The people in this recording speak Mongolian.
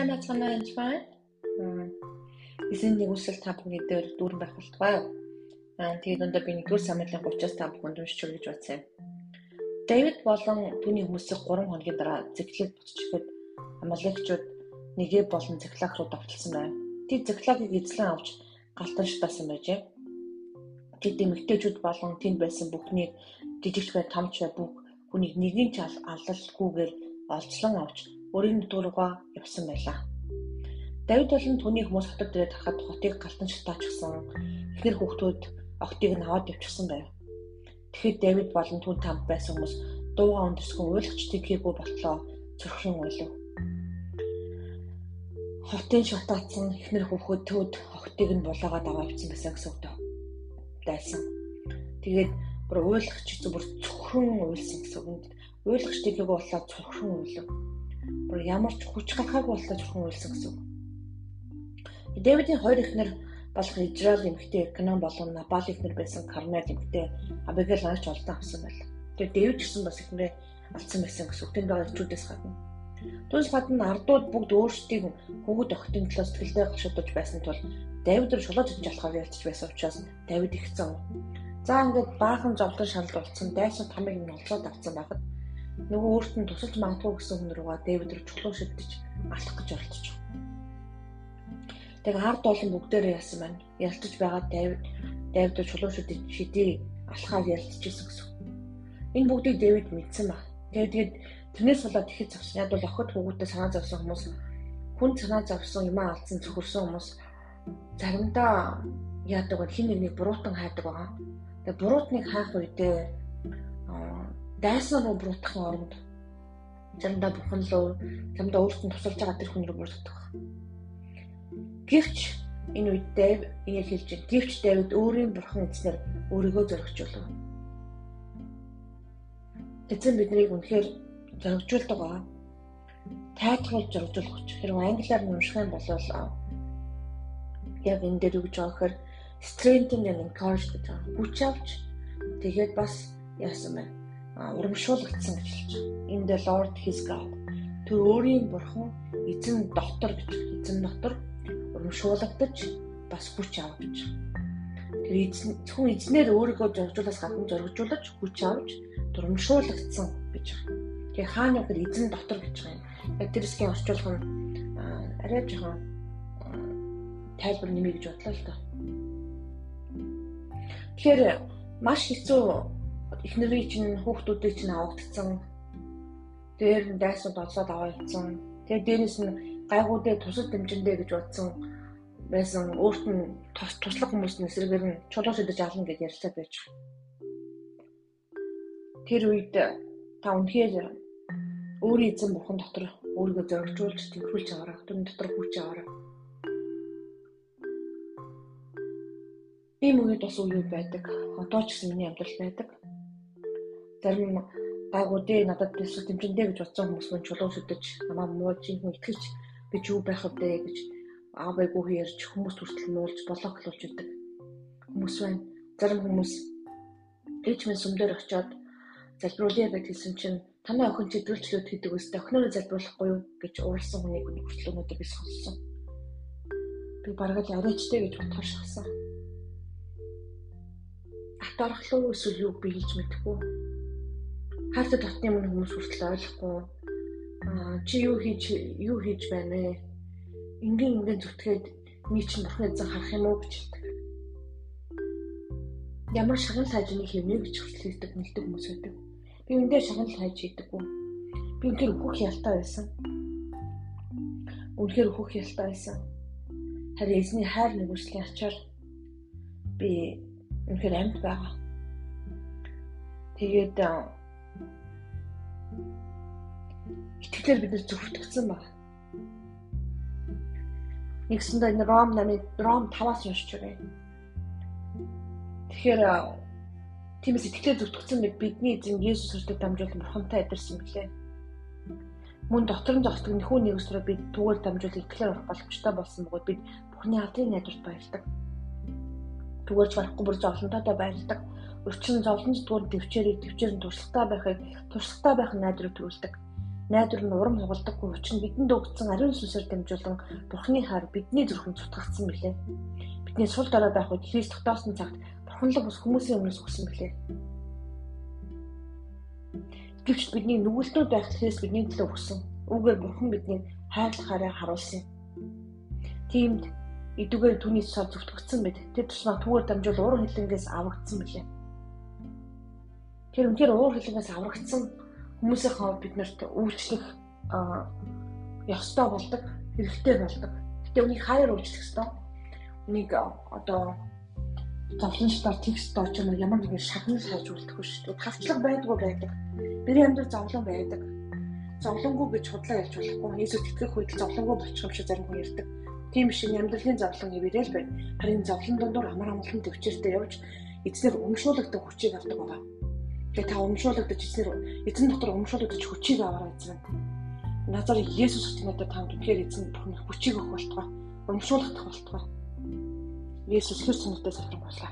сайн бацгаана энэ байна. Эзэн нэг үсэл та бүхний дээр дүүрэн байх болтугай. Аа тэгээд өндөр би 1-р Самуэлийн 30-аас та бүхэнд уншиж өгч бодсон юм. Давид болон түүний хүмүүсийг 3 хоногийн дараа зэглээд буцчиход Амалекчууд нэгэ болон Зэклаг руу давталсан байна. Тэд Зэклагийг эзлэн авч галтан шатаасан байжээ. Тэд эмэгтэйчүүд болон тэнд байсан бүхнийг жижигч бай, томч бай бүх хүнийг нэгэн ч алалгүйгээр олзлон авч өөрийн нутгаараа явсан байлаа. Давид болон түүний хүмүүс хотод ирээд харахад хотыг галтан шатаачихсан. Ихэр хүүхдүүд огтыг нь аваад явчихсан байв. Тэгэхэд Давид болон түн тамд байсан хүмүүс дууга өндөрсгөн уйлгчдыг хийгүү болтлоо цөрхөн уйлв. Хотын шатаацсан ихнэр хүүхэд төвд огтыг нь булаагаад аваа явсан байсан гэсэн үг дайсан. Тэгээд бүр уйлгч зүбэр цөхрөн уйлсан гэсэн үг. Уйлгчдыг хийгүү болтлоо цөрхөн уйлв бүр ямар ч хүч гаргаагүй боллоо зөвхөн үйлсэн гэсэн. Дэвидийн хоёр ихнэр болох Израиль эмэгтэй Канон болон Набал ихнэр байсан Кармел эмэгтэй Абигейл нарч олдон авсан байл. Тэгээд Дэвид гэсэн бас ихнэрээ алдсан байсан гэсэн. Тэнд байгаа чүүдээс гадна. Түүнээс гадна ардууд бүгд өөрсдийг хөвгөд охтын төлөө сэтгэлдээ гашуудж байсан тул Давид руу шулаж идэж болохоор ялцж байсан учраас Давид ихсэн. За ингээд баахан зовлон шалд болсон дайсан тамиг нь олцоод авсан байхад нөгөө өөрт нь тусалж магадгүй гэсэн хүн руугаа Дэвид рүү чулуу шидэж алах гэж оролдож байна. Тэгээ ард олон бүгдээрээ яасан байна. Ялтаж байгаа Дэвид Дэвид чулуу шидэж шидий алхаад ялтчихсэн гэсэн. Энэ бүгдийг Дэвид мэдсэн ба. Тэгээд тэгээд тэрнээс болоод ихэд завсан. Яг бол охид хүүгүүдэд санаа зовсон хүмүүс хүн санаа зовсон юм алдсан зөвхөрсөн хүмүүс заримдаа яадаг бол хин нэгнийг буруутан хайдаг байгаа. Тэгээ буруутныг хайх үедээ дайсан руу буруутгахын оронд заримдаа бурхан руу заримдаа өөртөө тусалж байгаа тэр хүн рүү буруутгах. Гэвч энэ үед Дэв ингэ хэлж байна. Гэвч Давид өөрийн бурхан эзнэр өөрийгөө зоригжуулав. Эзэн биднийг үнэхээр зоригжуулдаг байгаа. Тайтгуулж зоригжуулах. Хэрвээ англиар нь унших юм бол яг энэ дээр үгж байгаа гэхээр strengthen and encourage гэж байгаа. Хүч авч тэгээд бас яасан байна урамшуулгдсан гэж хэлж байгаа. In the Lord his God. Тэр өөрийн бурхан эзэн дотор гэж эзэн дотор урамшуулгадаж бас хүч авах гэж. Тэр эзэн зөвхөн эзнэр өөрийгөө зоржуулаас гадна зоригжуулж хүч авч урамшуулгдсан гэж байгаа. Тэгээ хаана гэхээр эзэн дотор гэж байгаа юм. Тэр хэсгийн орчуулах нь арай жоохон тайлбар нэмий гэж бодлоо л доо. Тэгэхээр маш хэцүү эхнэрийн чинь хүүхдүүдийг чинь авагдсан. Дээр нь дайсууд олоод аваа явцсан. Тэгээ дээрээс нь гайгуудыг тусал дэмжиндэ гэж бодсон байсан өөрт нь туслах хүмүүс нь эсрэгээр нь чулуу шидэж ална гэж ярьцаа байж. Тэр үед та үнхээр өөрийн эзэн бурхан дотор өөрийгөө зоригжуулж тэнхрүүлж аваарай. Түн дотор хүч аваарай. ийм үед бас үе байдаг. Одоо ч гэсэн миний амьдрал байдаг зарим гайгуудыг надад төсөв дэмжиндэ гэж бодсон хүмүүс мөн чулуу шүтэж намаа мууж юм итгэж би ч юу байх вэ гэж аа байггүй ярьж хүмүүс хүртэл муулж блоклуулж идэг хүмүүс байна. Зарим хүмүүс ээж минь сүмдэр очиод залбируулъя гэж хэлсэн чинь танай охин чидрүүлчлүүд хийдэг өстэй охиноо залбиулахгүй юу гэж ууралсан хүнийг хүртэл өнөөдөр би сонссон. Би бараг л арайчтэй гэж бодохоор шахсан. Атархлуу эсвэл юу би хэлж мэдэхгүй хаалтад дотны өмнө хүмүүс хүртэл ойлгохгүй аа чи юу хийж юу хийж байна вэ? Ингийн ингийн зүтгээдний чинь бурхан эзэн харах юм уу гэж хэлдэг. Ямар шагнал хайжны хэмнэ гэж хүртэл хэлдэг мэлдэг хүмүүс байдаг. Би үндэ шагнал хайж хийдэггүй. Би үнээр өөхөх ялтай байсан. Үнээр өөхөх ялтай байсан. Харин эзний хайр нэгүслийн ачаар би үнээр амьд байгаа. Тэгээд итгэлээр бид зөвхтгцэн байна. Нэгсэндээ энэ Ром намын Ром 5-аас уншиж байна. Тэгэхээр тиймээс итгэлээр зөвхтгцэн бид бидний эзэн Есүс Христос дамжуулан бурхантай адирсан гэлээ. Мөн дотор нь зогсдог нөхөө нэгсрээ бид түүгээр дамжуулан итгэлээр орох боломжтой болсон бөгөөд бид Бурхны алдрын найдварт баярдаг. Түүгээрч барахгүй бүр зовлонтойтой баярдаг. Учир нь зовлон зүтгүүр төвчээрийг төвчээр нь туршлагатай байхыг туршлагатай байх найдрыг төрүүлдэг найдвар нь урам хугалдаггүй нь бидэнд өгсөн ариун сүнсээр дамжуулан Бурхны хаар бидний зүрхэнд цутгагдсан билээ. Бидний сул дараа байх үед Христ тогтоосон цагт Бурханлаг ус хүмүүсийн өмнөөс өгсөн билээ. Гэвч бидний нүгэлтнүүд байх Христ бидний төлөө өгсөн. Үүгээр Бурхан бидний хайрлахаараа харуулсан. Тиймд идүгээр түүний цусаар зүтгэгдсэн мэд тэр тусмаа түүгээр дамжуул уур хилэнгээс аврагдсан билээ. Тэр үнээр уур хилэнгээс аврагдсан хүмүүсийн хувьд бид нарт үйлчлэх ёстой болдог, хэрэгтэй болдог. Гэтэ үнийг хаяар үйлчлэх ёстой. Үнийг одоо зовлончдоор текст дооч юм ямар нэгэн шагнал хайж үлдэхгүй шүү дээ. Тавчлага байдгүй байдаг. Бидний амьдрал зовлон байдаг. Зовлонгүй гэж худлаа ярьж болохгүй. Есүс тэтгэх үед зовлонгүй болчих юм шиг зарим хүн ярьдаг Тийм шиг амьдралын зовлон хэвээрээ л байна. Харин зовлон дондор амар амгалан төвчөртэй явж эзнэр өмшүүлэгдэх хүчийг авдаг байгаа. Тэгээ та өмшүүлэгдэж эзнэр эзэн дотор өмшүүлэгдэж хүчийг аваарай эзэн. Назар Есүс утнуудад танд үнэхээр эзэн бүхэн хүчийг өгөх болтугай. Өмшүүлэгдэх болтугай. Есүс хэр сонирхтой залбир боллаа.